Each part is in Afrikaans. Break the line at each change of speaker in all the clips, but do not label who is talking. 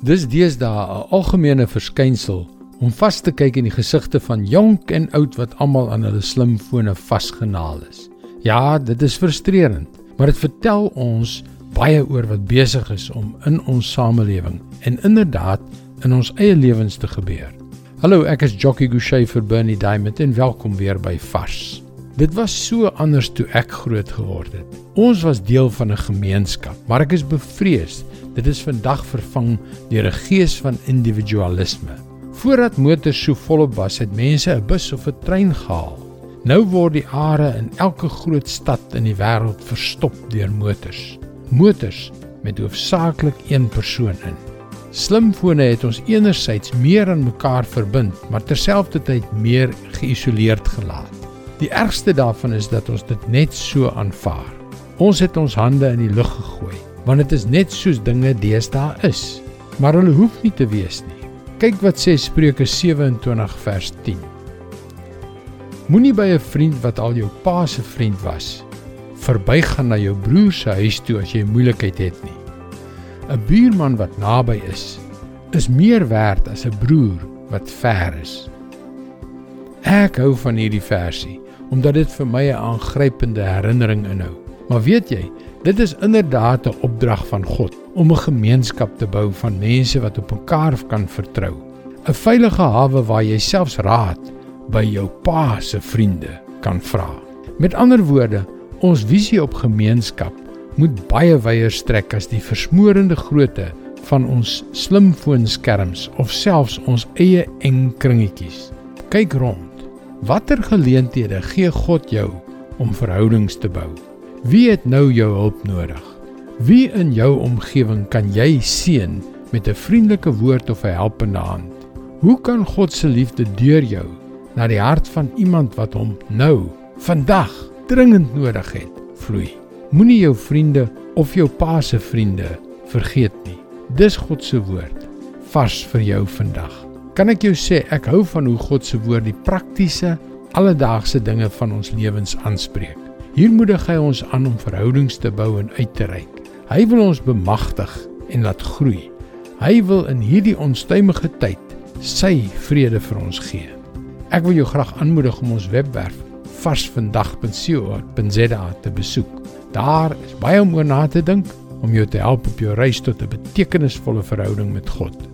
Dis deesdae 'n algemene verskynsel om vas te kyk in die gesigte van jonk en oud wat almal aan hulle slimfone vasgenaal is. Ja, dit is frustrerend, maar dit vertel ons baie oor wat besig is om in ons samelewing en inderdaad in ons eie lewens te gebeur. Hallo, ek is Jockey Gouchee vir Bernie Diamond en welkom weer by Vars. Dit was so anders toe ek groot geword het. Ons was deel van 'n gemeenskap, maar ek is bevrees dit is vandag vervang deur 'n gees van individualisme. Voordat motors so volop was, het mense 'n bus of 'n trein gehaal. Nou word die are in elke groot stad in die wêreld verstop deur motors. Motors met hoofsaaklik een persoon in. Slimfone het ons enerzijds meer aan mekaar verbind, maar terselfdertyd meer geïsoleerd gelaat. Die ergste daarvan is dat ons dit net so aanvaar. Ons het ons hande in die lug gegooi, want dit is net soos dinge deesdae is. Maar hulle hoef nie te wees nie. Kyk wat sê Spreuke 27 vers 10. Moenie by 'n vriend wat al jou pa se vriend was, verbygaan na jou broer se huis toe as jy moeilikheid het nie. 'n Buurman wat naby is, is meer werd as 'n broer wat ver is. Ek hou van hierdie versie omdat dit vir my 'n aangrypende herinnering inhou. Maar weet jy, dit is inderdaad 'n opdrag van God om 'n gemeenskap te bou van mense wat op mekaar kan vertrou. 'n Veilige hawe waar jy selfs raad by jou pa se vriende kan vra. Met ander woorde, ons visie op gemeenskap moet baie wyer strek as die versmoorende grootte van ons slimfoonskerms of selfs ons eie eng kringetjies. Kyk rond. Watter geleenthede gee God jou om verhoudings te bou? Wie het nou jou hulp nodig? Wie in jou omgewing kan jy seën met 'n vriendelike woord of 'n helpende hand? Hoe kan God se liefde deur jou na die hart van iemand wat hom nou, vandag dringend nodig het, vloei? Moenie jou vriende of jou pa se vriende vergeet nie. Dis God se woord vars vir jou vandag. Kan ek jou sê ek hou van hoe God se woord die praktiese alledaagse dinge van ons lewens aanspreek. Hier moedig hy ons aan om verhoudings te bou en uit te reik. Hy wil ons bemagtig en laat groei. Hy wil in hierdie onstuimige tyd sy vrede vir ons gee. Ek wil jou graag aanmoedig om ons webwerf varsvandag.co.za te besoek. Daar is baie om oor na te dink om jou te help op jou reis tot 'n betekenisvolle verhouding met God.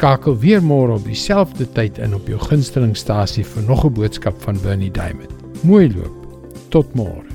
Skakel weer môre op dieselfde tyd in op jou gunstelingstasie vir nog 'n boodskap van Bernie Diamond. Mooi loop. Tot môre.